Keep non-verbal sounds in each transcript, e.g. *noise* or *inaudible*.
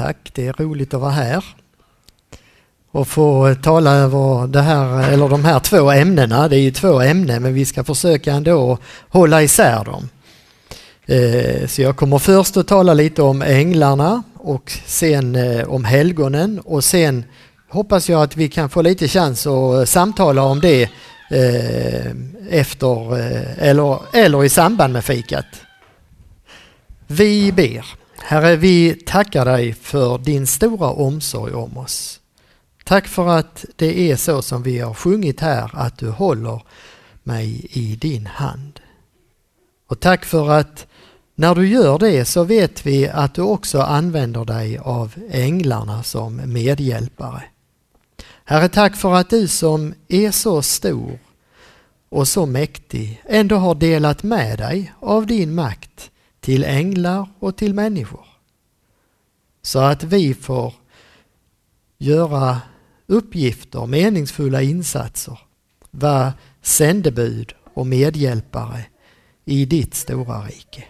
tack. Det är roligt att vara här och få tala över det här, eller de här två ämnena. Det är ju två ämnen men vi ska försöka ändå hålla isär dem. Eh, så jag kommer först att tala lite om änglarna och sen eh, om helgonen och sen hoppas jag att vi kan få lite chans att eh, samtala om det efter eller, eller i samband med fikat. Vi ber. Herre, vi tackar dig för din stora omsorg om oss. Tack för att det är så som vi har sjungit här, att du håller mig i din hand. Och tack för att när du gör det så vet vi att du också använder dig av änglarna som medhjälpare. Herre, tack för att du som är så stor och så mäktig ändå har delat med dig av din makt till änglar och till människor. Så att vi får göra uppgifter, meningsfulla insatser, vara sändebud och medhjälpare i ditt stora rike.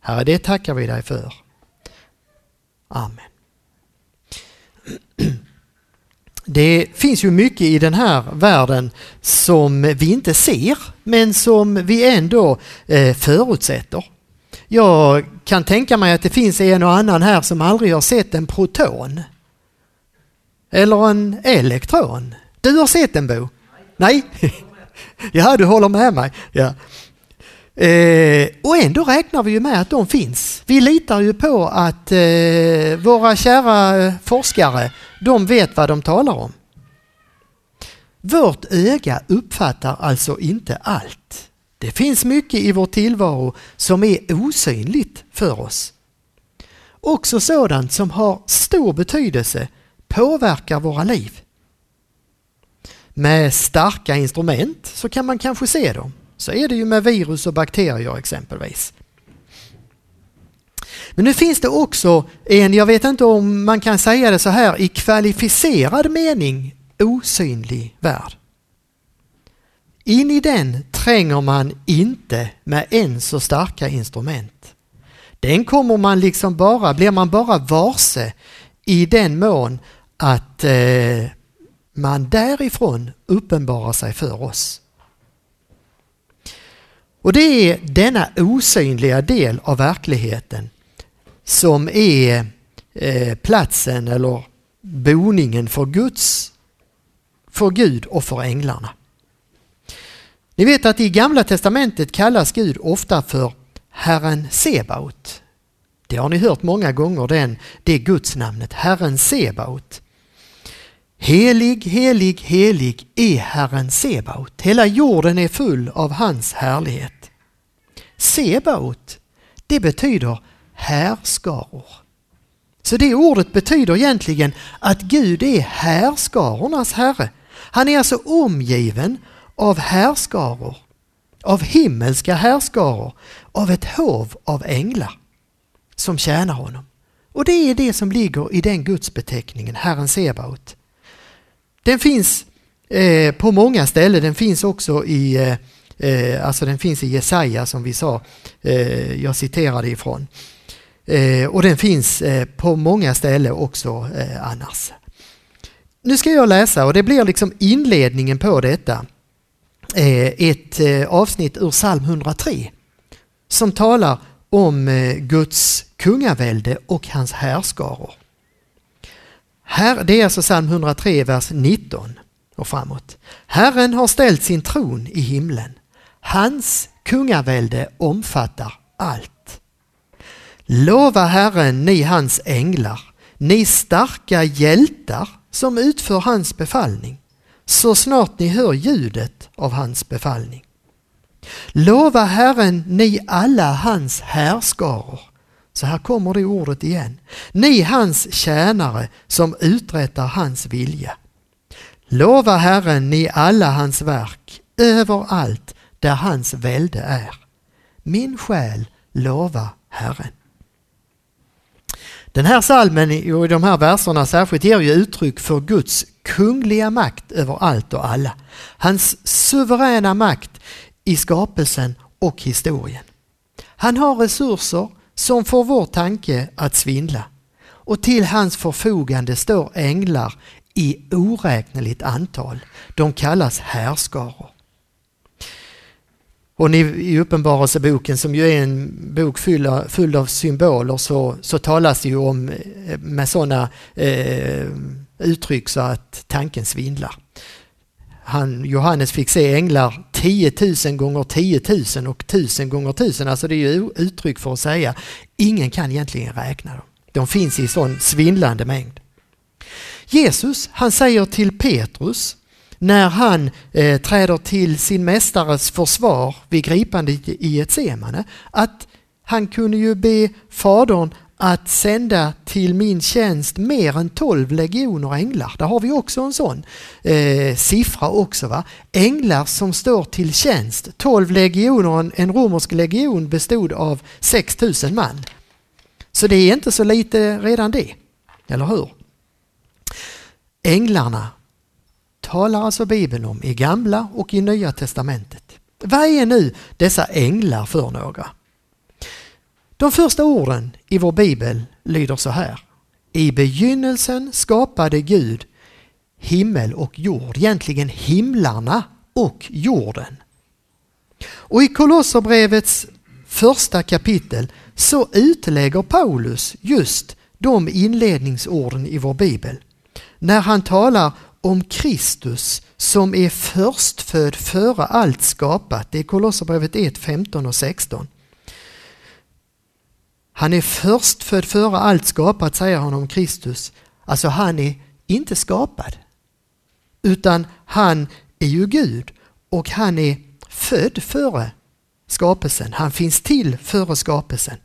Herre, det tackar vi dig för. Amen. Det finns ju mycket i den här världen som vi inte ser men som vi ändå eh, förutsätter. Jag kan tänka mig att det finns en och annan här som aldrig har sett en proton. Eller en elektron. Du har sett den Bo? Nej? *laughs* ja, du håller med mig. Ja. Eh, och ändå räknar vi ju med att de finns. Vi litar ju på att eh, våra kära eh, forskare, de vet vad de talar om. Vårt öga uppfattar alltså inte allt. Det finns mycket i vår tillvaro som är osynligt för oss. Också sådant som har stor betydelse påverkar våra liv. Med starka instrument så kan man kanske se dem. Så är det ju med virus och bakterier exempelvis. Men nu finns det också en, jag vet inte om man kan säga det så här, i kvalificerad mening osynlig värld. In i den tränger man inte med än så starka instrument. Den kommer man liksom bara, blir man bara varse i den mån att eh, man därifrån uppenbarar sig för oss. Och det är denna osynliga del av verkligheten som är eh, platsen eller boningen för Guds, för Gud och för änglarna. Ni vet att i Gamla Testamentet kallas Gud ofta för Herren Sebaot. Det har ni hört många gånger, den, det gudsnamnet, Herren Sebaot. Helig, helig, helig är Herren Sebaot. Hela jorden är full av hans härlighet. Sebaot, det betyder härskaror. Så det ordet betyder egentligen att Gud är härskarornas herre. Han är alltså omgiven av härskaror, av himmelska härskaror, av ett hov av änglar som tjänar honom. Och det är det som ligger i den gudsbeteckningen, Herren Sebaot. Den finns eh, på många ställen, den finns också i eh, eh, alltså den finns i Jesaja som vi sa, eh, jag citerade ifrån. Eh, och den finns eh, på många ställen också eh, annars. Nu ska jag läsa och det blir liksom inledningen på detta. Eh, ett eh, avsnitt ur psalm 103 som talar om eh, Guds kungavälde och hans härskaror. Här, det är alltså psalm 103, vers 19 och framåt. Herren har ställt sin tron i himlen. Hans kungavälde omfattar allt. Lova Herren, ni hans änglar, ni starka hjältar som utför hans befallning, så snart ni hör ljudet av hans befallning. Lova Herren, ni alla hans härskaror. Så här kommer det ordet igen. Ni hans tjänare som uträttar hans vilja. Lova Herren, ni alla hans verk, överallt där hans välde är. Min själ lova Herren. Den här salmen och de här verserna särskilt ger ju uttryck för Guds kungliga makt över allt och alla. Hans suveräna makt i skapelsen och historien. Han har resurser som får vår tanke att svindla. och till hans förfogande står änglar i oräkneligt antal. De kallas härskaror. Och i Uppenbarelseboken som ju är en bok full av symboler så, så talas det ju om eh, med sådana eh, uttryck så att tanken svindlar. Han, Johannes fick se änglar 10 000 gånger 10 000 och 1000 gånger 1000. Alltså det är ju uttryck för att säga ingen kan egentligen räkna dem. De finns i sån svindlande mängd. Jesus han säger till Petrus när han eh, träder till sin mästares försvar vid gripandet i ett semane att han kunde ju be Fadern att sända till min tjänst mer än 12 legioner änglar. Där har vi också en sån eh, siffra också. Va? Änglar som står till tjänst. 12 legioner, en romersk legion bestod av 6000 man. Så det är inte så lite redan det, eller hur? Änglarna talar alltså Bibeln om i Gamla och i Nya Testamentet. Vad är nu dessa änglar för några? De första orden i vår bibel lyder så här. I begynnelsen skapade Gud himmel och jord, egentligen himlarna och jorden. Och i Kolosserbrevets första kapitel så utlägger Paulus just de inledningsorden i vår bibel när han talar om Kristus som är förstfödd före allt skapat. Det är Kolosserbrevet 1, 15 och 16. Han är förstfödd före allt skapat, säger han om Kristus. Alltså han är inte skapad. Utan han är ju Gud och han är född före skapelsen. Han finns till före skapelsen.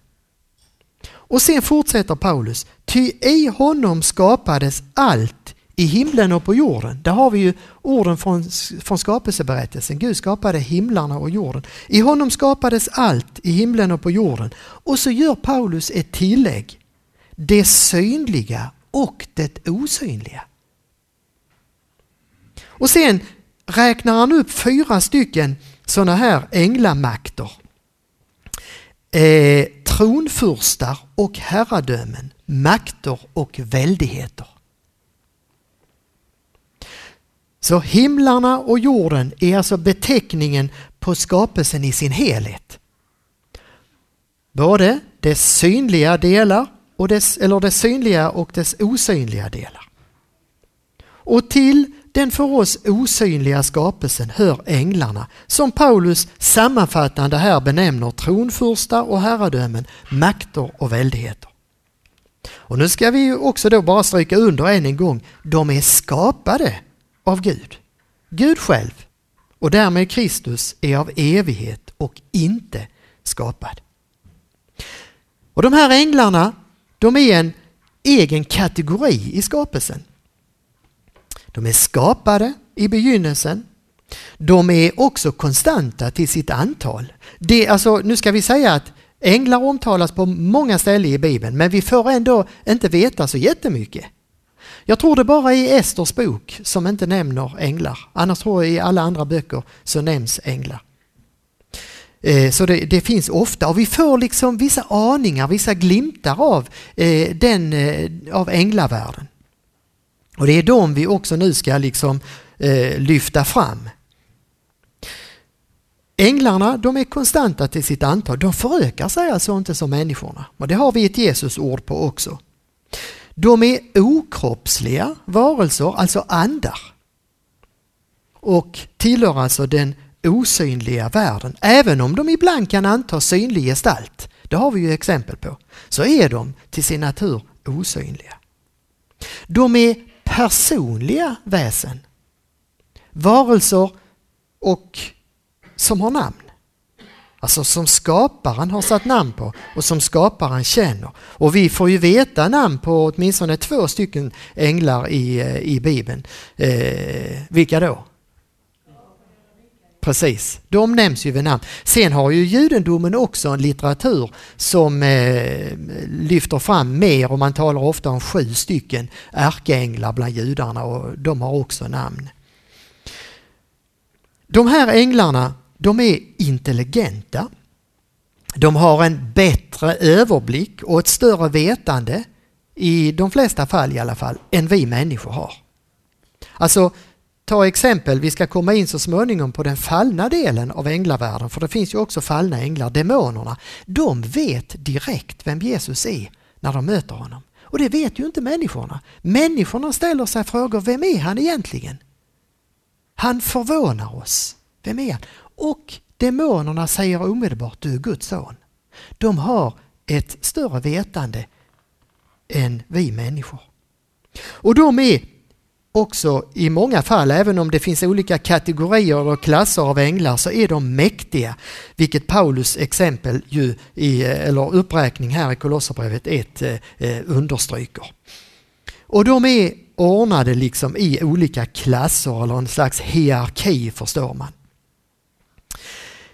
Och sen fortsätter Paulus. Ty i honom skapades allt i himlen och på jorden. Där har vi ju orden från, från skapelseberättelsen. Gud skapade himlarna och jorden. I honom skapades allt i himlen och på jorden. Och så gör Paulus ett tillägg. Det synliga och det osynliga. Och sen räknar han upp fyra stycken sådana här änglamakter. Eh, tronfurstar och herradömen, makter och väldigheter. Så himlarna och jorden är alltså beteckningen på skapelsen i sin helhet. Både dess synliga delar och dess, eller dess synliga och dess osynliga delar. Och till den för oss osynliga skapelsen hör änglarna som Paulus sammanfattande här benämner tronfurstar och herradömen, makter och väldigheter. Och nu ska vi också då bara stryka under än en gång, de är skapade av Gud. Gud själv och därmed Kristus är av evighet och inte skapad. Och de här änglarna, de är en egen kategori i skapelsen. De är skapade i begynnelsen. De är också konstanta till sitt antal. Det, alltså, nu ska vi säga att änglar omtalas på många ställen i Bibeln men vi får ändå inte veta så jättemycket. Jag tror det bara är i Esters bok som inte nämner änglar. Annars tror jag i alla andra böcker så nämns änglar. Eh, så det, det, finns ofta och vi får liksom vissa aningar, vissa glimtar av, eh, den, eh, av änglavärlden. Och det är de vi också nu ska liksom lyfta fram. Änglarna de är konstanta till sitt antal. De förökar sig alltså inte som människorna. Och det har vi ett Jesusord på också. De är okroppsliga varelser, alltså andar. Och tillhör alltså den osynliga världen. Även om de ibland kan anta synlig gestalt, det har vi ju exempel på, så är de till sin natur osynliga. De är personliga väsen. Varelser och som har namn. Alltså som skaparen har satt namn på och som skaparen känner. Och vi får ju veta namn på åtminstone två stycken änglar i, eh, i Bibeln. Eh, vilka då? Precis, de nämns ju vid namn. Sen har ju judendomen också en litteratur som eh, lyfter fram mer och man talar ofta om sju stycken ärkeänglar bland judarna och de har också namn. De här änglarna de är intelligenta. De har en bättre överblick och ett större vetande i de flesta fall i alla fall, än vi människor har. Alltså, ta exempel, vi ska komma in så småningom på den fallna delen av änglavärlden, för det finns ju också fallna änglar, demonerna. De vet direkt vem Jesus är när de möter honom. Och det vet ju inte människorna. Människorna ställer sig frågor, vem är han egentligen? Han förvånar oss. Vem är han? Och demonerna säger omedelbart, du är Guds son. De har ett större vetande än vi människor. Och de är också i många fall, även om det finns olika kategorier och klasser av änglar, så är de mäktiga. Vilket Paulus exempel ju i, eller uppräkning här i Kolosserbrevet 1 eh, understryker. Och de är ordnade liksom i olika klasser eller en slags hierarki förstår man.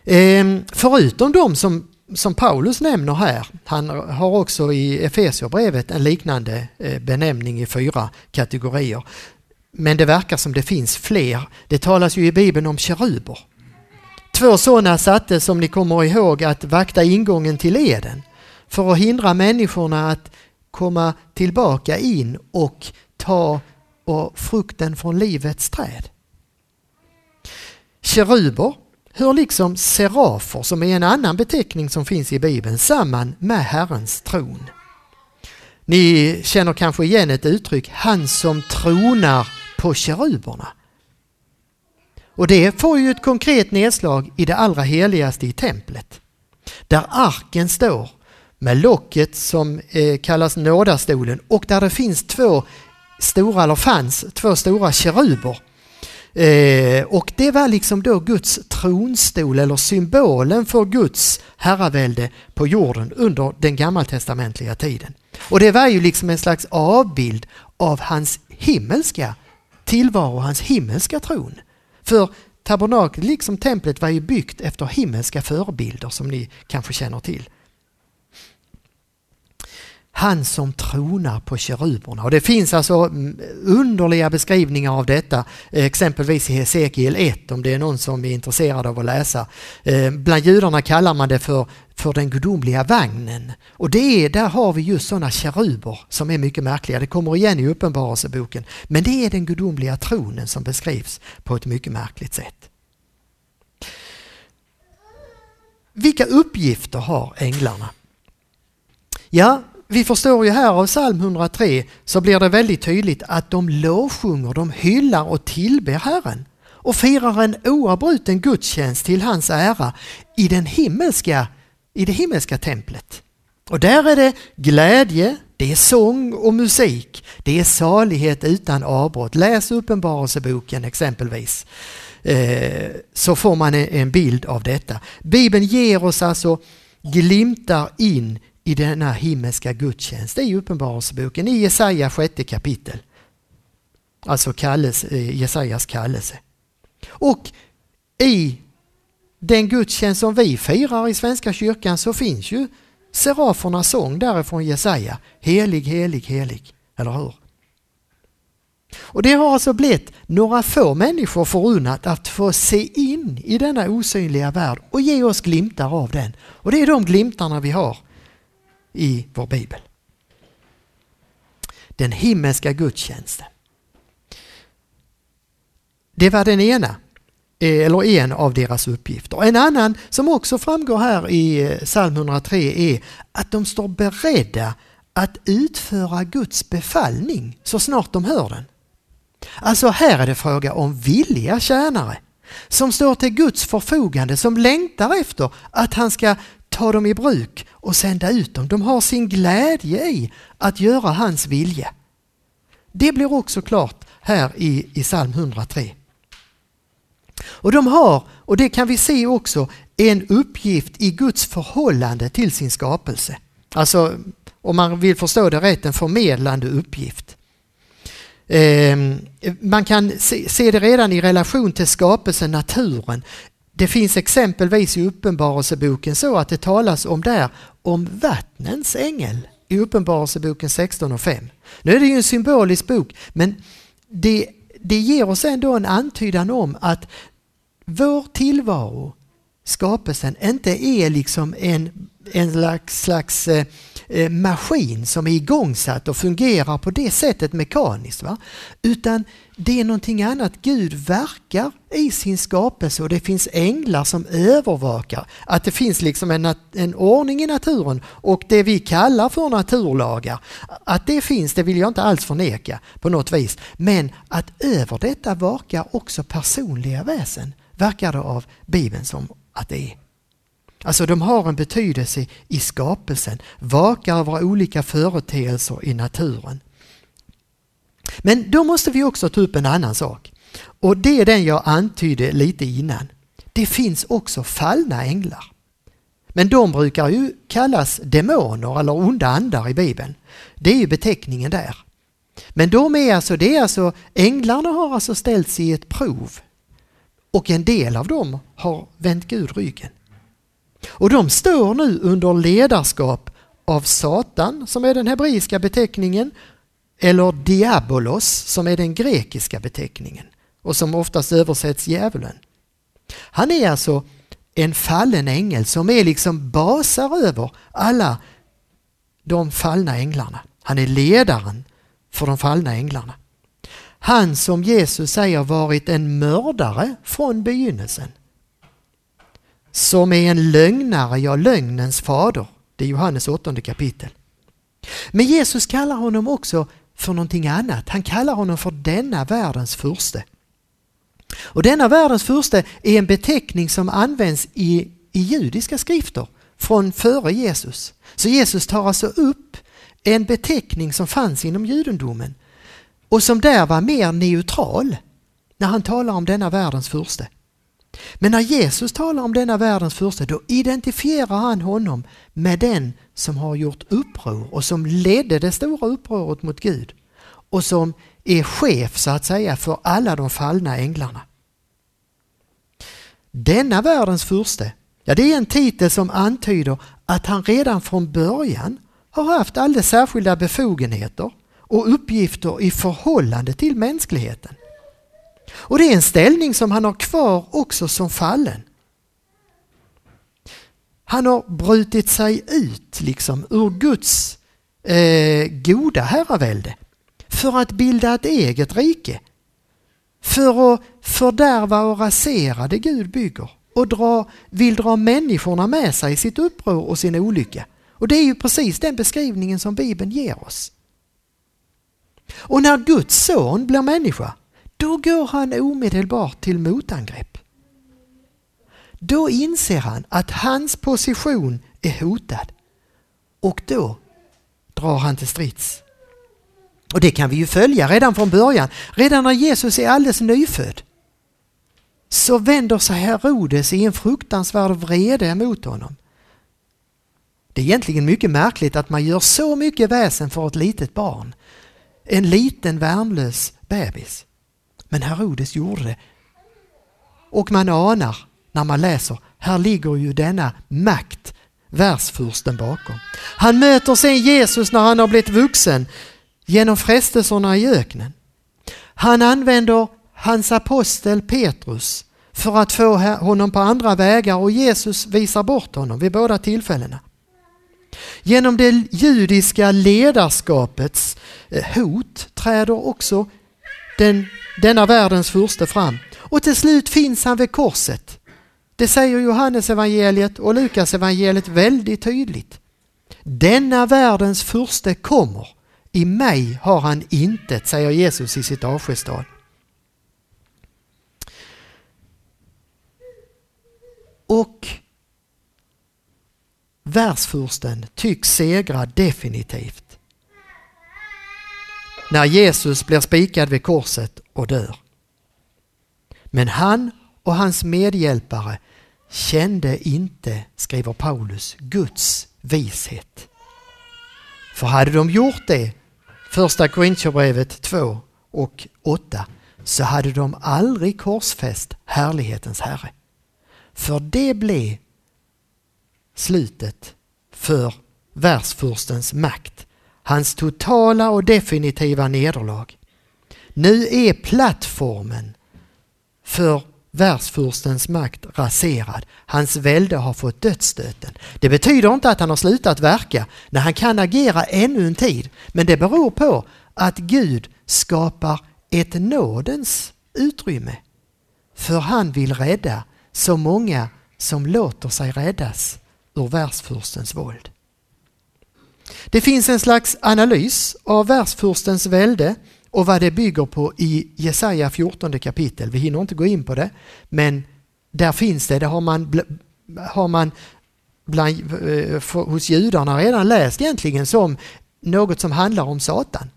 Ehm, förutom de som som Paulus nämner här, han har också i Efesierbrevet en liknande eh, benämning i fyra kategorier. Men det verkar som det finns fler. Det talas ju i Bibeln om keruber. Två sådana satte som ni kommer ihåg att vakta ingången till Eden för att hindra människorna att komma tillbaka in och ta och frukten från livets träd. Keruber hör liksom serafer, som är en annan beteckning som finns i Bibeln, samman med Herrens tron. Ni känner kanske igen ett uttryck, han som tronar på keruberna. Och det får ju ett konkret nedslag i det allra heligaste i templet. Där arken står med locket som eh, kallas nådastolen och där det finns två stora, eller fanns, två stora keruber Eh, och det var liksom då Guds tronstol eller symbolen för Guds herravälde på jorden under den gammaltestamentliga tiden. Och det var ju liksom en slags avbild av hans himmelska tillvaro, hans himmelska tron. För tabernaklet, liksom templet, var ju byggt efter himmelska förebilder som ni kanske känner till han som tronar på keruberna. Och det finns alltså mm, underliga beskrivningar av detta, eh, exempelvis i Hesekiel 1 om det är någon som är intresserad av att läsa. Eh, bland judarna kallar man det för, för den gudomliga vagnen. Och det är, där har vi just sådana keruber som är mycket märkliga. Det kommer igen i Uppenbarelseboken. Men det är den gudomliga tronen som beskrivs på ett mycket märkligt sätt. Vilka uppgifter har änglarna? Ja, vi förstår ju här av psalm 103 så blir det väldigt tydligt att de lovsjunger, de hyllar och tillber Herren och firar en oavbruten gudstjänst till hans ära i, den himmelska, i det himmelska templet. Och där är det glädje, det är sång och musik, det är salighet utan avbrott. Läs Uppenbarelseboken exempelvis eh, så får man en bild av detta. Bibeln ger oss alltså glimtar in i denna himmelska gudstjänst. Det är Uppenbarelseboken i Jesaja sjätte kapitel. Alltså kallelse, eh, Jesajas kallelse. Och i den gudstjänst som vi firar i Svenska kyrkan så finns ju serafernas sång därifrån Jesaja. Helig, helig, helig. Eller hur? Och det har alltså blivit några få människor förunnat att få se in i denna osynliga värld och ge oss glimtar av den. Och det är de glimtarna vi har i vår bibel. Den himmelska gudstjänsten. Det var den ena, eh, eller en av deras uppgifter. En annan som också framgår här i eh, psalm 103 är att de står beredda att utföra Guds befallning så snart de hör den. Alltså här är det fråga om villiga tjänare som står till Guds förfogande, som längtar efter att han ska ta dem i bruk och sända ut dem. De har sin glädje i att göra hans vilja. Det blir också klart här i, i psalm 103. Och de har, och det kan vi se också, en uppgift i Guds förhållande till sin skapelse. Alltså, om man vill förstå det rätt, en förmedlande uppgift. Eh, man kan se, se det redan i relation till skapelsen, naturen. Det finns exempelvis i Uppenbarelseboken så att det talas om där om vattnens ängel i Uppenbarelseboken 16 och 5. Nu är det ju en symbolisk bok men det, det ger oss ändå en antydan om att vår tillvaro, skapelsen, inte är liksom en, en slags, slags eh, Eh, maskin som är igångsatt och fungerar på det sättet mekaniskt. Va? Utan det är någonting annat. Gud verkar i sin skapelse och det finns änglar som övervakar att det finns liksom en, en ordning i naturen och det vi kallar för naturlagar. Att det finns, det vill jag inte alls förneka på något vis. Men att över detta vakar också personliga väsen, verkar det av Bibeln som att det är. Alltså de har en betydelse i skapelsen, vakar över olika företeelser i naturen. Men då måste vi också ta upp en annan sak. Och det är den jag antydde lite innan. Det finns också fallna änglar. Men de brukar ju kallas demoner eller onda andar i Bibeln. Det är ju beteckningen där. Men de är alltså, det är alltså, änglarna har alltså ställts i ett prov och en del av dem har vänt Gud ryggen. Och de står nu under ledarskap av Satan som är den hebreiska beteckningen eller diabolos som är den grekiska beteckningen och som oftast översätts djävulen. Han är alltså en fallen ängel som är liksom basar över alla de fallna änglarna. Han är ledaren för de fallna änglarna. Han som Jesus säger varit en mördare från begynnelsen. Som är en lögnare, ja lögnens fader. Det är Johannes åttonde kapitel. Men Jesus kallar honom också för någonting annat. Han kallar honom för denna världens furste. Och denna världens furste är en beteckning som används i, i judiska skrifter från före Jesus. Så Jesus tar alltså upp en beteckning som fanns inom judendomen och som där var mer neutral när han talar om denna världens furste. Men när Jesus talar om denna världens furste då identifierar han honom med den som har gjort uppror och som ledde det stora upproret mot Gud och som är chef så att säga för alla de fallna änglarna. Denna världens furste, ja det är en titel som antyder att han redan från början har haft alldeles särskilda befogenheter och uppgifter i förhållande till mänskligheten. Och det är en ställning som han har kvar också som fallen. Han har brutit sig ut liksom ur Guds eh, goda herravälde för att bilda ett eget rike. För att fördärva och rasera det Gud bygger och dra, vill dra människorna med sig i sitt uppror och sin olycka. Och det är ju precis den beskrivningen som Bibeln ger oss. Och när Guds son blir människa, då går han omedelbart till motangrepp. Då inser han att hans position är hotad och då drar han till strids. Och det kan vi ju följa redan från början. Redan när Jesus är alldeles nyfödd så vänder sig Herodes i en fruktansvärd vrede mot honom. Det är egentligen mycket märkligt att man gör så mycket väsen för ett litet barn. En liten värnlös bebis. Men Herodes gjorde det. Och man anar när man läser, här ligger ju denna makt, världsfursten bakom. Han möter sen Jesus när han har blivit vuxen genom frestelserna i öknen. Han använder hans apostel Petrus för att få honom på andra vägar och Jesus visar bort honom vid båda tillfällena. Genom det judiska ledarskapets eh, hot träder också den, denna världens furste fram. Och till slut finns han vid korset. Det säger Johannes evangeliet och Lukas evangeliet väldigt tydligt. Denna världens furste kommer. I mig har han intet, säger Jesus i sitt avskedstal. Och världsfursten tycks segra definitivt. När Jesus blir spikad vid korset och dör. Men han och hans medhjälpare kände inte, skriver Paulus, Guds vishet. För hade de gjort det, första Korintierbrevet 2 och 8, så hade de aldrig korsfäst härlighetens Herre. För det blev slutet för världsfurstens makt. Hans totala och definitiva nederlag. Nu är plattformen för världsfurstens makt raserad. Hans välde har fått dödsstöten. Det betyder inte att han har slutat verka när han kan agera ännu en tid. Men det beror på att Gud skapar ett nådens utrymme. För han vill rädda så många som låter sig räddas ur världsfurstens våld. Det finns en slags analys av världsfurstens välde och vad det bygger på i Jesaja 14 kapitel. Vi hinner inte gå in på det, men där finns det. Det har man, har man bland, eh, för, hos judarna redan läst egentligen som något som handlar om Satan.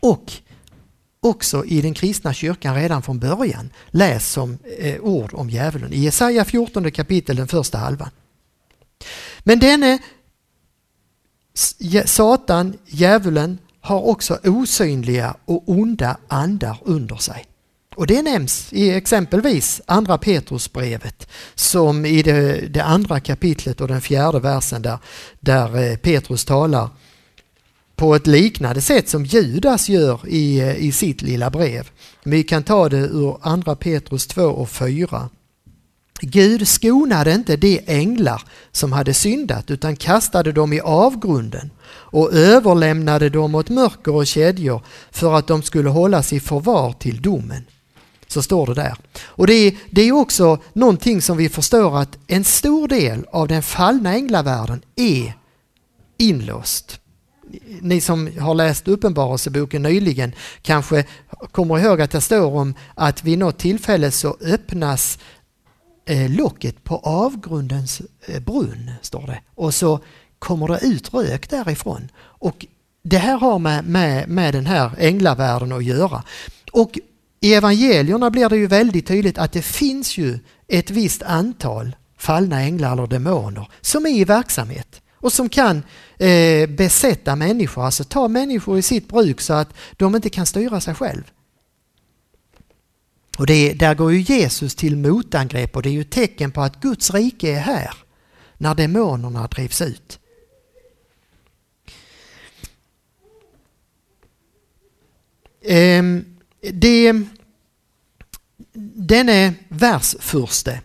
Och också i den kristna kyrkan redan från början läst som eh, ord om djävulen. I Jesaja 14 kapitel, den första halvan. Men denne Satan, djävulen, har också osynliga och onda andar under sig. Och det nämns i exempelvis andra Petrusbrevet som i det, det, andra kapitlet och den fjärde versen där, där eh, Petrus talar på ett liknande sätt som Judas gör i, eh, i sitt lilla brev. Vi kan ta det ur andra Petrus 2 och 4. Gud skonade inte de änglar som hade syndat utan kastade dem i avgrunden och överlämnade dem åt mörker och kedjor för att de skulle hållas i förvar till domen. Så står det där. Och det är, det är också någonting som vi förstår att en stor del av den fallna änglavärlden är inlåst. Ni som har läst Uppenbarelseboken nyligen kanske kommer ihåg att det står om att vid något tillfälle så öppnas eh, Eh, locket på avgrundens eh, brunn, står det. Och så kommer det ut rök därifrån. Och det här har med, med, med den här änglavärlden att göra. Och i evangelierna blir det ju väldigt tydligt att det finns ju ett visst antal fallna änglar eller demoner som är i verksamhet och som kan eh, besätta människor, alltså ta människor i sitt bruk så att de inte kan styra sig själv. Och det, där går ju Jesus till motangrepp och det är ju tecken på att Guds rike är här när demonerna drivs ut. Ehm, det, denne versfurste,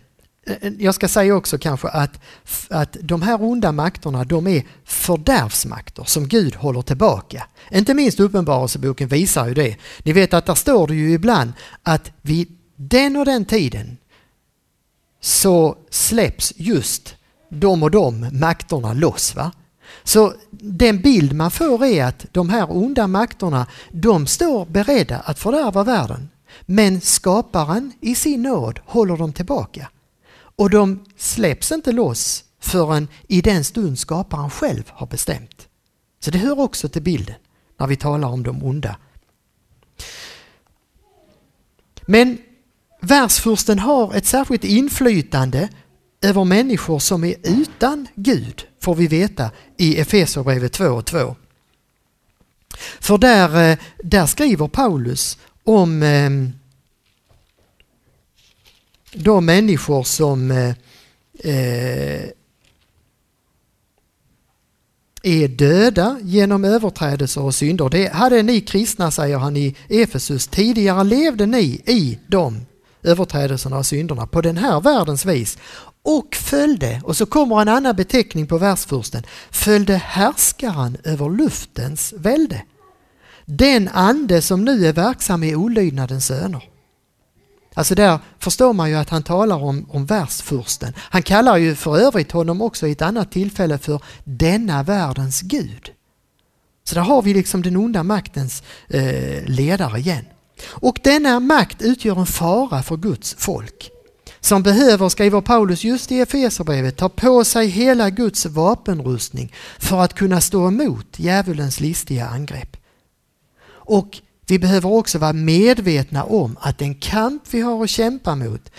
Eh, eh, jag ska säga också kanske att, att de här onda makterna de är fördärvsmakter som Gud håller tillbaka. Inte minst Uppenbarelseboken visar ju det. Ni vet att där står det ju ibland att vid den och den tiden så släpps just de och de makterna loss. Va? Så den bild man får är att de här onda makterna, de står beredda att fördärva världen. Men skaparen i sin nåd håller dem tillbaka. Och de släpps inte loss förrän i den stund skaparen själv har bestämt. Så det hör också till bilden när vi talar om de onda. Men världsfursten har ett särskilt inflytande över människor som är utan Gud, får vi veta i Efesierbrevet 2 och 2. För där, eh, där skriver Paulus om eh, de människor som eh, eh, är döda genom överträdelser och synder. Det hade ni kristna, säger han i Efesus, tidigare levde ni i de överträdelserna och synderna på den här världens vis och följde, och så kommer en annan beteckning på världsfursten, följde härskaren över luftens välde. Den ande som nu är verksam i olydnadens söner. Alltså där förstår man ju att han talar om, om världsfursten. Han kallar ju för övrigt honom också i ett annat tillfälle för denna världens Gud. Så där har vi liksom den onda maktens eh, ledare igen. Och denna makt utgör en fara för Guds folk som behöver, skriver Paulus just i Efesierbrevet, ta på sig hela Guds vapenrustning för att kunna stå emot djävulens listiga angrepp. Och vi behöver också vara medvetna om att den kamp vi har att kämpa mot,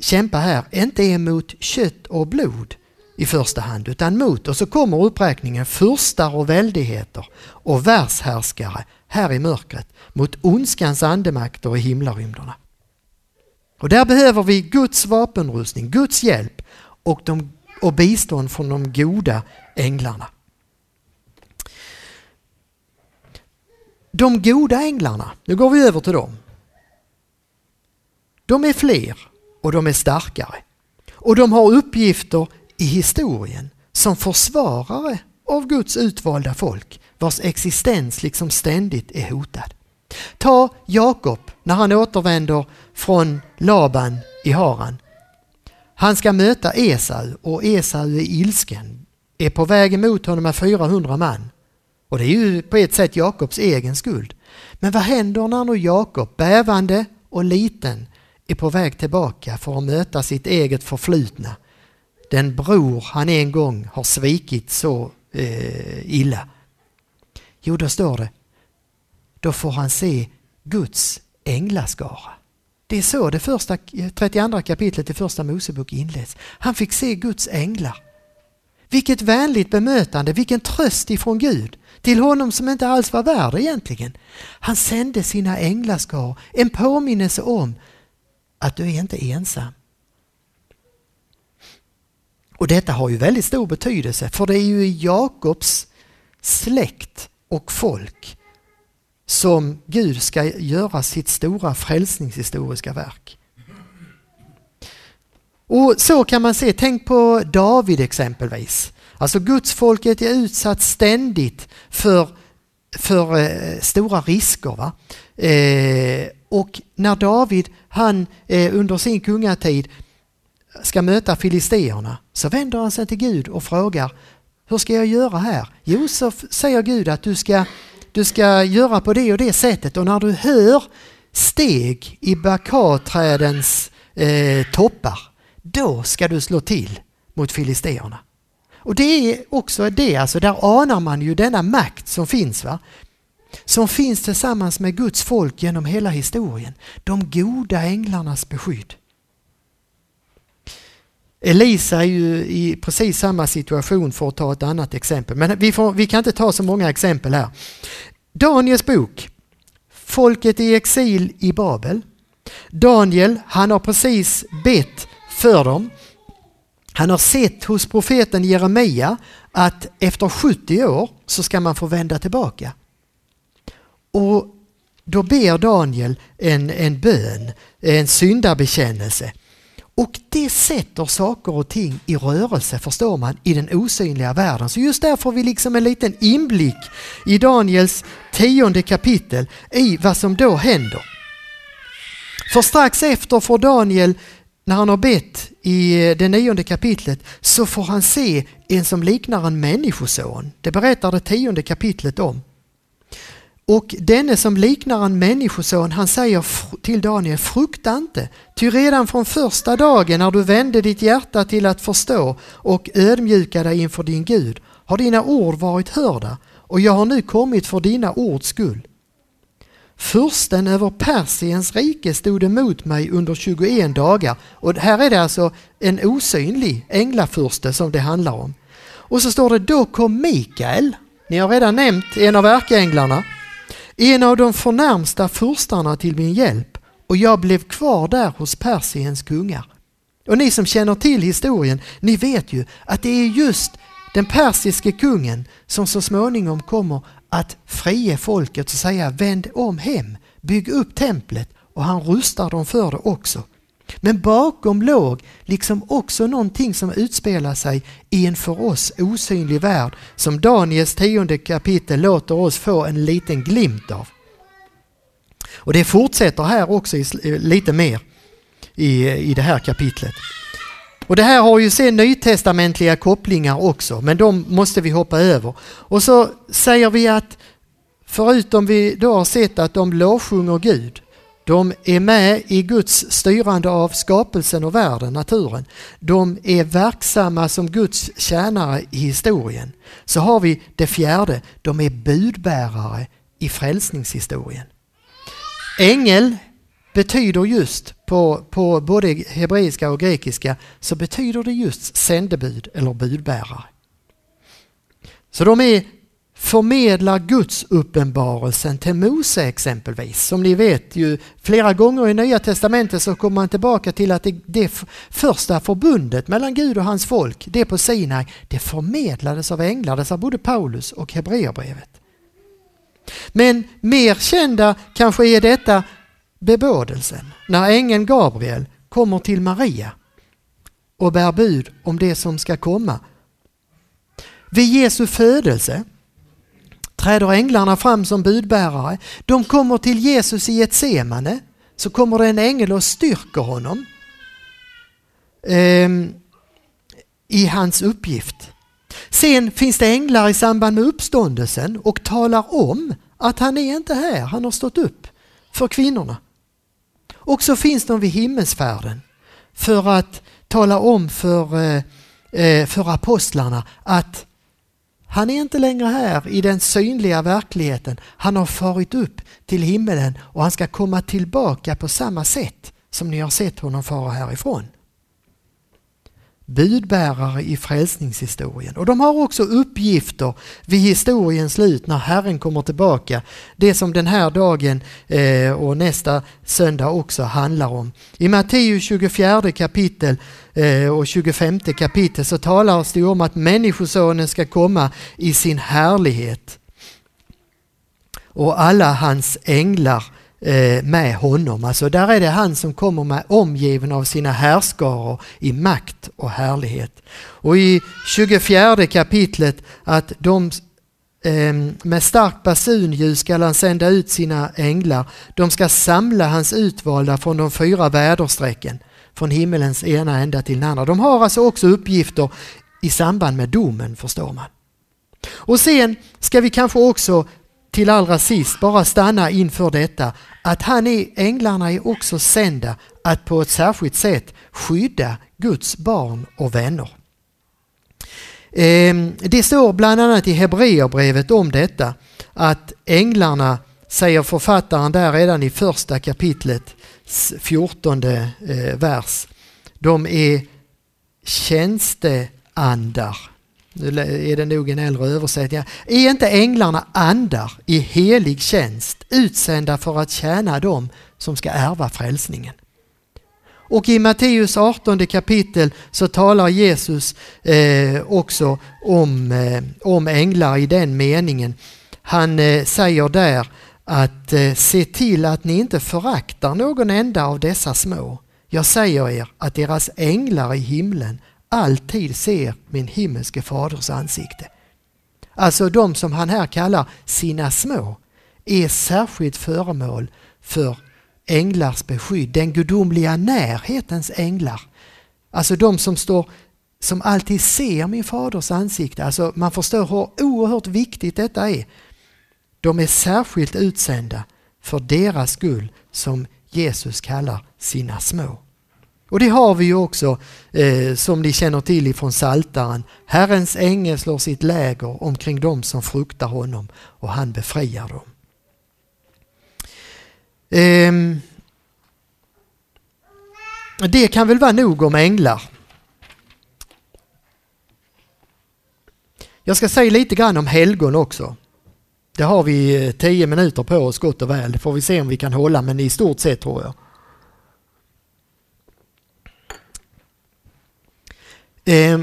kämpa här, inte är mot kött och blod i första hand, utan mot, och så kommer uppräkningen, furstar och väldigheter och världshärskare här i mörkret, mot ondskans andemakter i himlarymderna. Och där behöver vi Guds vapenrustning, Guds hjälp och, de, och bistånd från de goda änglarna. De goda änglarna, nu går vi över till dem. De är fler och de är starkare. Och de har uppgifter i historien som försvarare av Guds utvalda folk vars existens liksom ständigt är hotad. Ta Jakob när han återvänder från Laban i Haran. Han ska möta Esau och Esau är ilsken, är på väg emot honom med 400 man. Och det är ju på ett sätt Jakobs egen skuld. Men vad händer när nu Jakob, bävande och liten, är på väg tillbaka för att möta sitt eget förflutna? Den bror han en gång har svikit så eh, illa. Jo, då står det, då får han se Guds änglaskara. Det är så det första, 32 kapitlet i första Mosebok inleds. Han fick se Guds änglar. Vilket vänligt bemötande, vilken tröst ifrån Gud till honom som inte alls var värd egentligen. Han sände sina änglaskar, en påminnelse om att du är inte ensam. Och detta har ju väldigt stor betydelse för det är ju i Jakobs släkt och folk som Gud ska göra sitt stora frälsningshistoriska verk. Och så kan man se, tänk på David exempelvis. Alltså Guds folket är utsatt ständigt för, för eh, stora risker. Va? Eh, och när David, han eh, under sin kungatid ska möta filisteerna så vänder han sig till Gud och frågar hur ska jag göra här? Jo, så säger Gud att du ska, du ska göra på det och det sättet och när du hör steg i bakaträdens eh, toppar, då ska du slå till mot filisteerna. Och det är också det, alltså där anar man ju denna makt som finns. va? Som finns tillsammans med Guds folk genom hela historien. De goda änglarnas beskydd. Elisa är ju i precis samma situation för att ta ett annat exempel. Men vi, får, vi kan inte ta så många exempel här. Daniels bok, Folket i exil i Babel. Daniel, han har precis bett för dem. Han har sett hos profeten Jeremia att efter 70 år så ska man få vända tillbaka. Och då ber Daniel en, en bön, en syndabekännelse. Och det sätter saker och ting i rörelse, förstår man, i den osynliga världen. Så just där får vi liksom en liten inblick i Daniels tionde kapitel i vad som då händer. För strax efter får Daniel, när han har bett i eh, det nionde kapitlet, så får han se en som liknar en människoson. Det berättar det tionde kapitlet om. Och denne som liknar en människoson, han säger till Daniel, frukta inte, ty redan från första dagen när du vände ditt hjärta till att förstå och ödmjuka dig inför din Gud, har dina ord varit hörda och jag har nu kommit för dina ords skull. Fursten över Persiens rike stod emot mig under 21 dagar och här är det alltså en osynlig änglafurste som det handlar om. Och så står det, då kom Mikael, ni har redan nämnt en av ärkeänglarna, en av de förnärmsta furstarna till min hjälp och jag blev kvar där hos Persiens kungar. Och ni som känner till historien, ni vet ju att det är just den persiske kungen som så småningom kommer att frie folket och säga vänd om hem, bygg upp templet och han rustar dem för det också. Men bakom låg liksom också någonting som utspelar sig i en för oss osynlig värld som Daniels tionde kapitel låter oss få en liten glimt av. Och det fortsätter här också lite mer i, i det här kapitlet. Och det här har ju sen nytestamentliga kopplingar också, men de måste vi hoppa över. Och så säger vi att förutom vi då har sett att de lovsjunger Gud de är med i Guds styrande av skapelsen och världen, naturen. De är verksamma som Guds tjänare i historien. Så har vi det fjärde, de är budbärare i frälsningshistorien. Ängel betyder just på, på både hebreiska och grekiska så betyder det just sändebud eller budbärare. Så de är förmedlar Guds uppenbarelsen till Mose exempelvis. Som ni vet ju flera gånger i Nya Testamentet så kommer man tillbaka till att det, det första förbundet mellan Gud och hans folk, det på Sinai, det förmedlades av änglar, det sa både Paulus och Hebreerbrevet. Men mer kända kanske är detta bebådelsen, när ängeln Gabriel kommer till Maria och bär bud om det som ska komma. Vid Jesu födelse träder änglarna fram som budbärare. De kommer till Jesus i ett semane så kommer det en ängel och styrker honom eh, i hans uppgift. Sen finns det änglar i samband med uppståndelsen och talar om att han är inte här, han har stått upp för kvinnorna. Och så finns de vid himmelsfärden för att tala om för, eh, eh, för apostlarna att han är inte längre här i den synliga verkligheten. Han har farit upp till himmelen och han ska komma tillbaka på samma sätt som ni har sett honom fara härifrån budbärare i frälsningshistorien. Och de har också uppgifter vid historiens slut när Herren kommer tillbaka. Det som den här dagen eh, och nästa söndag också handlar om. I Matteus 24 kapitel eh, och 25 kapitel så talas det om att Människosonen ska komma i sin härlighet och alla hans änglar Eh, Eh, med honom. Alltså där är det han som kommer med omgiven av sina härskaror i makt och härlighet. Och i 24 kapitlet att de ehm, med starkt basunljus skall han sända ut sina änglar. De ska samla hans utvalda från de fyra väderstrecken, från himmelens ena ända till den andra. De har alltså också uppgifter i samband med domen förstår man. Och sen ska vi kanske också till allra sist bara stanna inför detta att han är, änglarna är också sända att på ett särskilt sätt skydda Guds barn och vänner. Ehm, det står bland annat i Hebreerbrevet om detta att änglarna, säger författaren där redan i första kapitlet, 14 eh, vers, de är tjänsteandar nu är det nog en äldre översättning. Är inte änglarna andar i helig tjänst utsända för att tjäna dem som ska ärva frälsningen? Och i Matteus 18 kapitel så talar Jesus eh, också om, eh, om änglar i den meningen. Han eh, säger där att eh, se till att ni inte föraktar någon enda av dessa små. Jag säger er att deras änglar i himlen alltid ser min himmelske faders ansikte. Alltså de som han här kallar sina små är särskilt föremål för änglars beskydd, den gudomliga närhetens änglar. Alltså de som står som alltid ser min faders ansikte. Alltså man förstår hur oerhört viktigt detta är. De är särskilt utsända för deras skull som Jesus kallar sina små. Och det har vi ju också eh, som ni känner till ifrån Saltaren. Herrens ängel slår sitt läger omkring dem som fruktar honom och han befriar dem. Eh, det kan väl vara nog om änglar. Jag ska säga lite grann om helgon också. Det har vi eh, tio minuter på oss gott och väl. Det får vi se om vi kan hålla men i stort sett tror jag. Eh,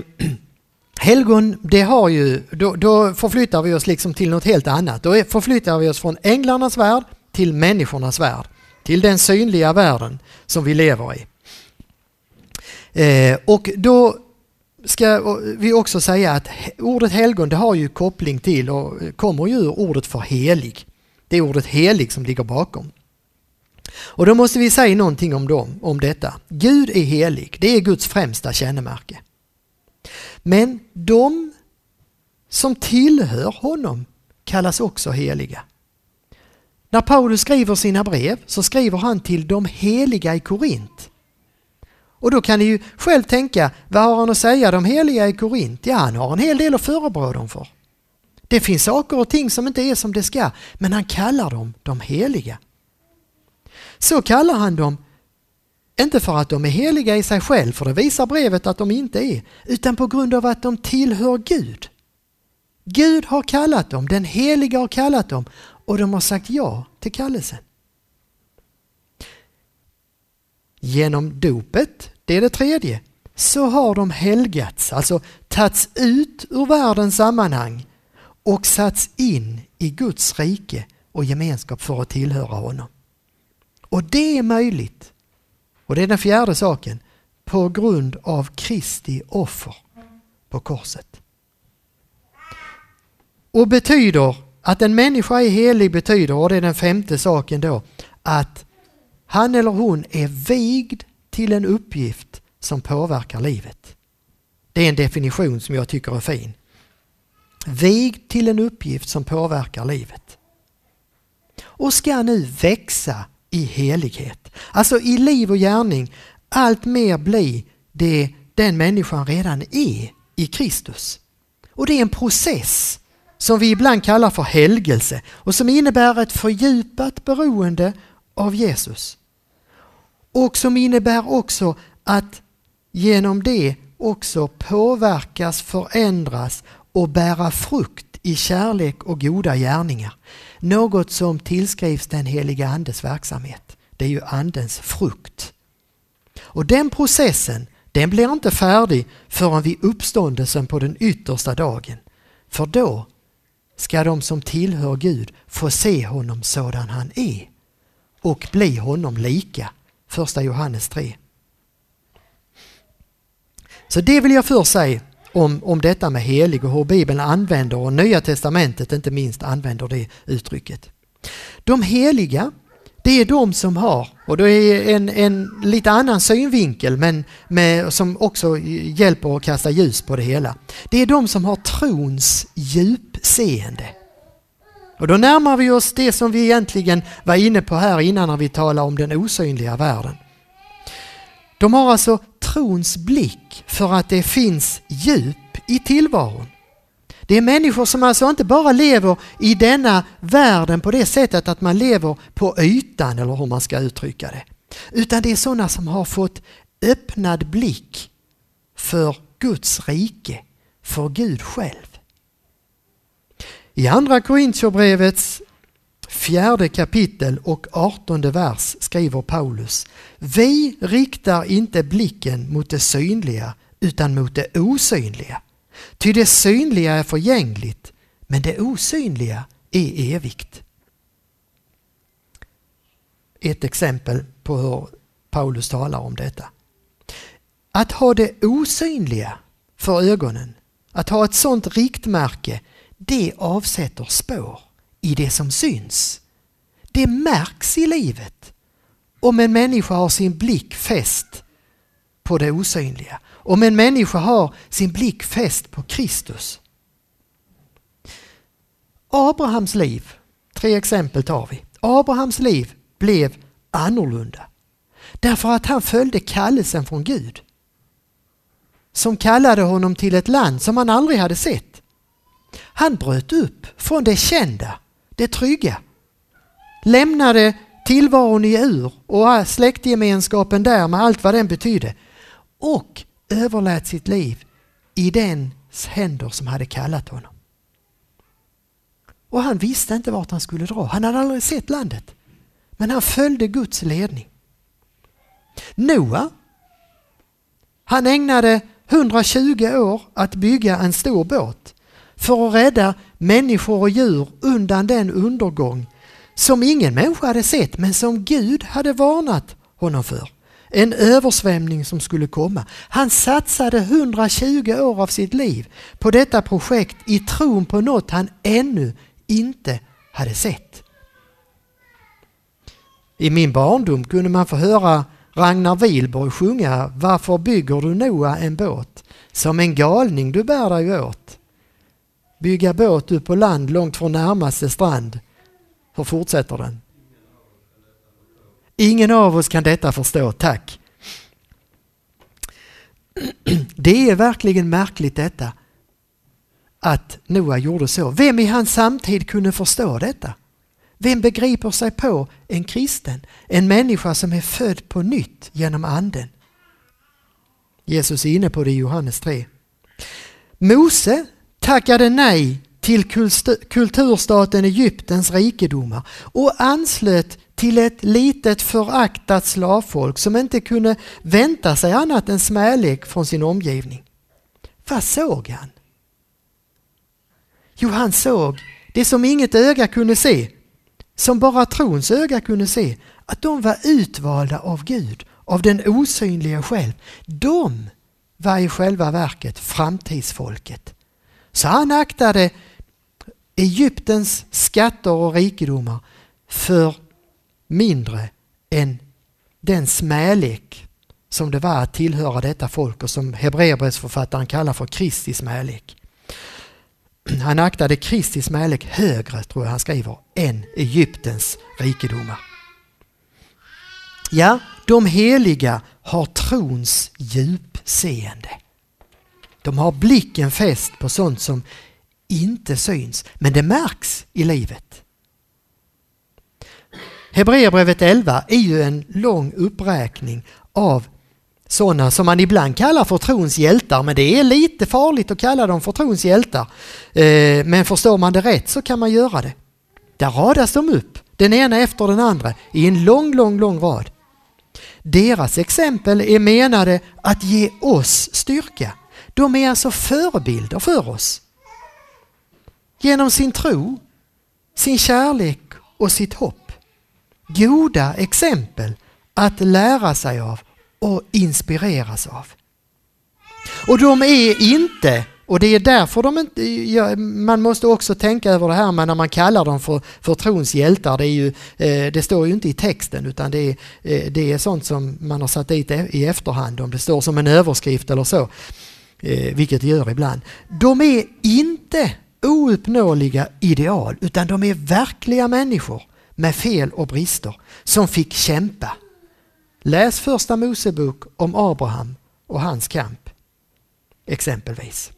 *clears throat* helgon, det har ju, då, då, förflyttar vi oss liksom till något helt annat. Då förflyttar vi oss från änglarnas värld till människornas värld. Till den synliga världen som vi lever i. Eh, och då ska vi också säga att ordet helgon det har ju koppling till och kommer ju ur ordet för helig. Det är ordet helig som ligger bakom. Och då måste vi säga någonting om, dem, om detta. Gud är helig, det är Guds främsta kännemärke. Men de som tillhör honom kallas också heliga. När Paulus skriver sina brev så skriver han till de heliga i Korint. Och då kan ni ju själv tänka, vad har han att säga de heliga i Korint? Ja, han har en hel del att förebrå dem för. Det finns saker och ting som inte är som det ska, men han kallar dem de heliga. Så kallar han dem inte för att de är heliga i sig själv, för det visar brevet att de inte är, utan på grund av att de tillhör Gud. Gud har kallat dem, den heliga har kallat dem och de har sagt ja till kallelsen. Genom dopet, det är det tredje, så har de helgats, alltså tagits ut ur världens sammanhang och satts in i Guds rike och gemenskap för att tillhöra honom. Och det är möjligt och det är den fjärde saken. På grund av Kristi offer på korset. Och betyder att en människa är helig betyder, och det är den femte saken då, att han eller hon är vigd till en uppgift som påverkar livet. Det är en definition som jag tycker är fin. Vigd till en uppgift som påverkar livet. Och ska nu växa i helighet. Alltså i liv och gärning allt mer bli det den människan redan är i Kristus. Och det är en process som vi ibland kallar för helgelse och som innebär ett fördjupat beroende av Jesus. Och som innebär också att genom det också påverkas, förändras och bära frukt i kärlek och goda gärningar. Något som tillskrivs den heliga Andes verksamhet. Det är ju Andens frukt. Och den processen den blir inte färdig förrän vid uppståndelsen på den yttersta dagen. För då ska de som tillhör Gud få se honom sådan han är och bli honom lika. Första Johannes 3. Så det vill jag först säga om, om detta med helig och hur Bibeln använder och Nya Testamentet inte minst använder det uttrycket. De heliga, det är de som har, och det är en, en lite annan synvinkel men med, som också hjälper att kasta ljus på det hela. Det är de som har trons djupseende. Och då närmar vi oss det som vi egentligen var inne på här innan när vi talade om den osynliga världen. De har alltså trons blick för att det finns djup i tillvaron. Det är människor som alltså inte bara lever i denna världen på det sättet att man lever på ytan eller hur man ska uttrycka det. Utan det är sådana som har fått öppnad blick för Guds rike, för Gud själv. I andra Korintierbrevets fjärde kapitel och artonde vers skriver Paulus Vi riktar inte blicken mot det synliga utan mot det osynliga. Ty det synliga är förgängligt men det osynliga är evigt. Ett exempel på hur Paulus talar om detta. Att ha det osynliga för ögonen, att ha ett sådant riktmärke, det avsätter spår i det som syns. Det märks i livet om en människa har sin blick fäst på det osynliga. Om en människa har sin blick fäst på Kristus. Abrahams liv, tre exempel tar vi. Abrahams liv blev annorlunda. Därför att han följde kallelsen från Gud. Som kallade honom till ett land som han aldrig hade sett. Han bröt upp från det kända det trygga. Lämnade tillvaron i Ur och släktgemenskapen där med allt vad den betydde och överlät sitt liv i dens händer som hade kallat honom. Och han visste inte vart han skulle dra. Han hade aldrig sett landet. Men han följde Guds ledning. Noa, han ägnade 120 år att bygga en stor båt för att rädda människor och djur undan den undergång som ingen människa hade sett men som Gud hade varnat honom för. En översvämning som skulle komma. Han satsade 120 år av sitt liv på detta projekt i tron på något han ännu inte hade sett. I min barndom kunde man få höra Ragnar Wilborg sjunga Varför bygger du Noa en båt? Som en galning du bär dig åt bygga båt upp på land långt från närmaste strand. Hur fortsätter den? Ingen av oss kan detta förstå, tack. *clears throat* Det är verkligen märkligt detta att Noa gjorde så. Vem i hans samtid kunde förstå detta? Vem begriper sig på en kristen, en människa som är född på nytt genom anden? Jesus är inne på det i Johannes 3. Mose tackade nej till kulturstaten Egyptens rikedomar och anslöt till ett litet föraktat slavfolk som inte kunde vänta sig annat än smälek från sin omgivning. Vad såg han? Jo, han såg det som inget öga kunde se, som bara trons öga kunde se, att de var utvalda av Gud, av den osynliga själv. De var i själva verket framtidsfolket. Så han aktade Egyptens skatter och rikedomar för mindre än den smälek som det var att tillhöra detta folk och som Hebreerbrevsförfattaren kallar för Kristi smälek. Han aktade Kristi smälek högre, tror jag han skriver, än Egyptens rikedomar. Ja, de heliga har trons djupseende. De har blicken fäst på sånt som inte syns, men det märks i livet. Hebreerbrevet 11 är ju en lång uppräkning av sådana som man ibland kallar för trons hjältar, men det är lite farligt att kalla dem för trons hjältar. Eh, men förstår man det rätt så kan man göra det. Där radas de upp, den ena efter den andra, i en lång, lång, lång rad. Deras exempel är menade att ge oss styrka. De är alltså förebilder för oss. Genom sin tro, sin kärlek och sitt hopp. Goda exempel att lära sig av och inspireras av. Och de är inte, och det är därför de inte, ja, man måste också tänka över det här med när man kallar dem för, för trons hjältar, det, är ju, eh, det står ju inte i texten utan det är, eh, det är sånt som man har satt dit i efterhand, om det står som en överskrift eller så, eh, vilket det gör ibland. De är inte ouppnåeliga ideal utan de är verkliga människor med fel och brister som fick kämpa Läs första Mosebok om Abraham och hans kamp. Exempelvis.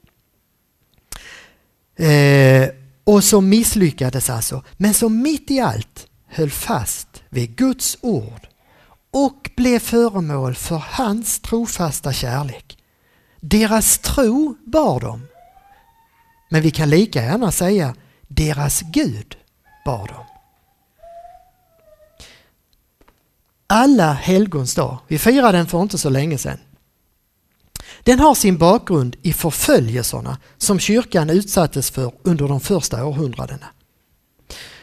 Eh, och som misslyckades alltså, men som mitt i allt höll fast vid Guds ord och blev föremål för hans trofasta kärlek. Deras tro bar dem. Men vi kan lika gärna säga deras Gud bar dem. alla helgons dag. Vi firade den för inte så länge sedan. Den har sin bakgrund i förföljelserna som kyrkan utsattes för under de första århundradena.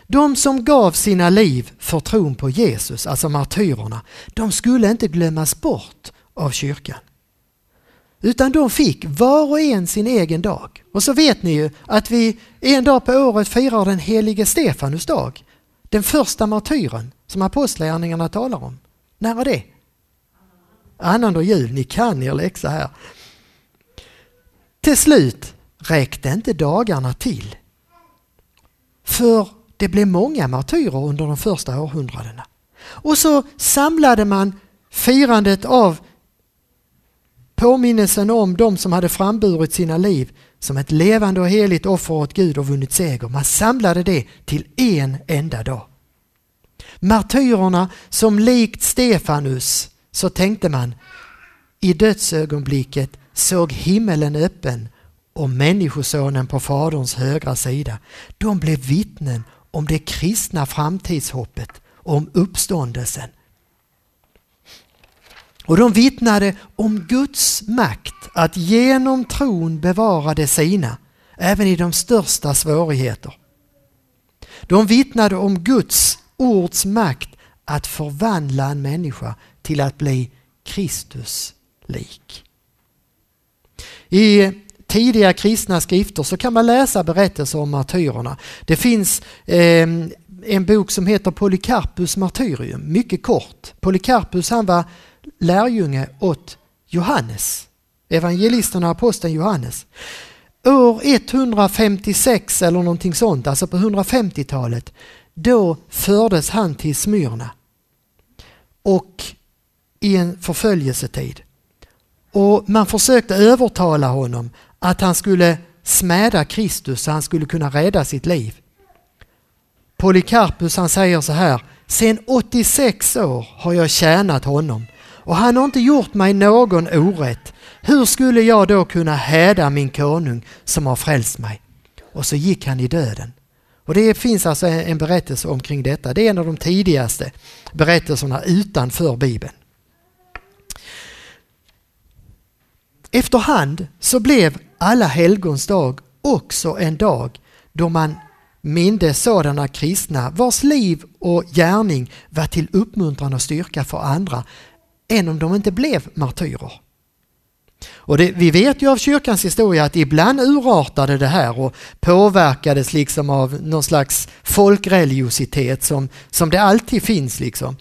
De som gav sina liv för tron på Jesus, alltså martyrerna, de skulle inte glömmas bort av kyrkan. Utan de fick var och en sin egen dag. Och så vet ni ju att vi en dag på året firar den helige Stefanus dag. Den första martyren som apostlagärningarna talar om. När är det? Annandag jul, ni kan er läxa här. Till slut räckte inte dagarna till. För det blev många martyrer under de första århundradena. Och så samlade man firandet av påminnelsen om de som hade framburit sina liv som ett levande och heligt offer åt Gud och vunnit seger. Man samlade det till en enda dag. Martyrerna som likt Stefanus, så tänkte man, i dödsögonblicket såg himmelen öppen och Människosonen på Faderns högra sida. De blev vittnen om det kristna framtidshoppet, om uppståndelsen. Och de vittnade om Guds makt att genom tron bevara det sina, även i de största svårigheter. De vittnade om Guds ords makt att förvandla en människa till att bli Kristus lik. I tidiga kristna skrifter så kan man läsa berättelser om martyrerna. Det finns eh, en bok som heter Polycarpus martyrium, mycket kort. Polycarpus han var lärjunge åt Johannes, evangelisten och aposteln Johannes. År 156 eller någonting sånt, alltså på 150-talet, då fördes han till Smyrna och i en förföljelsetid. Och man försökte övertala honom att han skulle smäda Kristus så han skulle kunna rädda sitt liv. Polycarpus han säger så här, sen 86 år har jag tjänat honom och han har inte gjort mig någon orätt. Hur skulle jag då kunna häda min konung som har frälst mig? Och så gick han i döden. Och det finns alltså en berättelse omkring detta. Det är en av de tidigaste berättelserna utanför Bibeln. Efterhand så blev alla helgons dag också en dag då man mindes sådana kristna vars liv och gärning var till uppmuntran och styrka för andra än om de inte blev martyrer. Och det, vi vet ju av kyrkans historia att ibland urartade det här och påverkades liksom av någon slags folkreligiositet som, som det alltid finns. Liksom.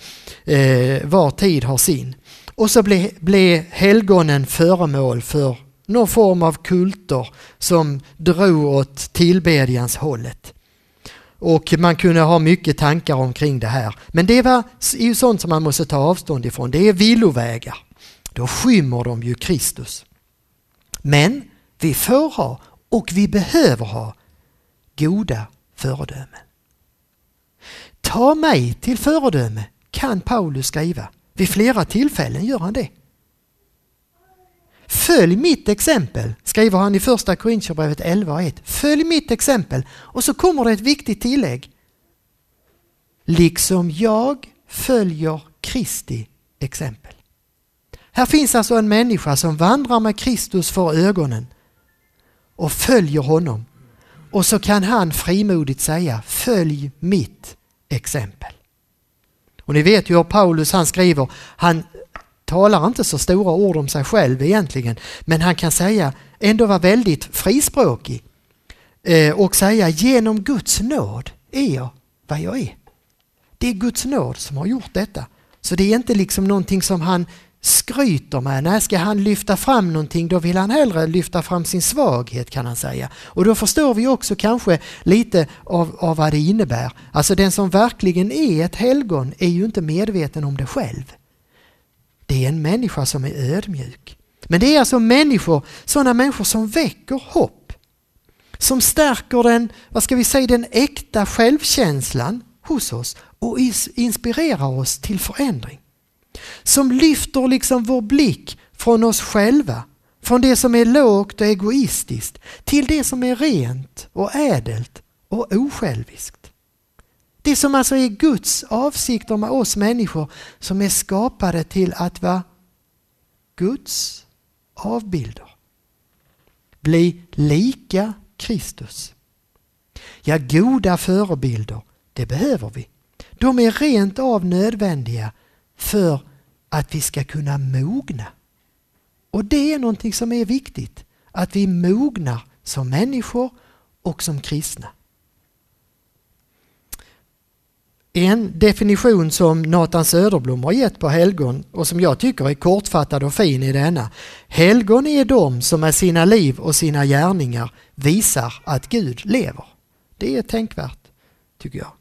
Eh, var tid har sin. Och så blev, ble helgonen föremål för någon form av kulter som drog åt tillbedjans hållet. Och man kunde ha mycket tankar omkring det här. Men det var ju sånt som man måste ta avstånd ifrån. Det är villovägar. Då skymmer de ju Kristus. Men vi får ha och vi behöver ha goda föredömen. Ta mig till föredöme kan Paulus skriva. Vid flera tillfällen gör han det. Följ mitt exempel, skriver han i första Korintierbrevet 11.1. Följ mitt exempel. Och så kommer det ett viktigt tillägg. Liksom jag följer Kristi exempel. Här finns alltså en människa som vandrar med Kristus för ögonen och följer honom. Och så kan han frimodigt säga följ mitt exempel. Och ni vet ju hur Paulus han skriver, han talar inte så stora ord om sig själv egentligen, men han kan säga, ändå vara väldigt frispråkig eh, och säga genom Guds nåd är jag vad jag är. Det är Guds nåd som har gjort detta. Så det är inte liksom någonting som han skryter med. När ska han lyfta fram någonting då vill han hellre lyfta fram sin svaghet kan han säga. Och då förstår vi också kanske lite av, av vad det innebär. Alltså den som verkligen är ett helgon är ju inte medveten om det själv. Det är en människa som är ödmjuk. Men det är alltså människor, sådana människor som väcker hopp. Som stärker den, vad ska vi säga, den äkta självkänslan hos oss och inspirerar oss till förändring. Som lyfter liksom vår blick från oss själva, från det som är lågt och egoistiskt till det som är rent och ädelt och osjälviskt. Det som alltså är Guds avsikter med oss människor som är skapade till att vara Guds avbilder. Bli lika Kristus. Ja, goda förebilder, det behöver vi. De är rent av nödvändiga för att vi ska kunna mogna. Och det är någonting som är viktigt, att vi mognar som människor och som kristna. En definition som Nathan Söderblom har gett på helgon och som jag tycker är kortfattad och fin i denna. Helgon är de som med sina liv och sina gärningar visar att Gud lever. Det är tänkvärt, tycker jag.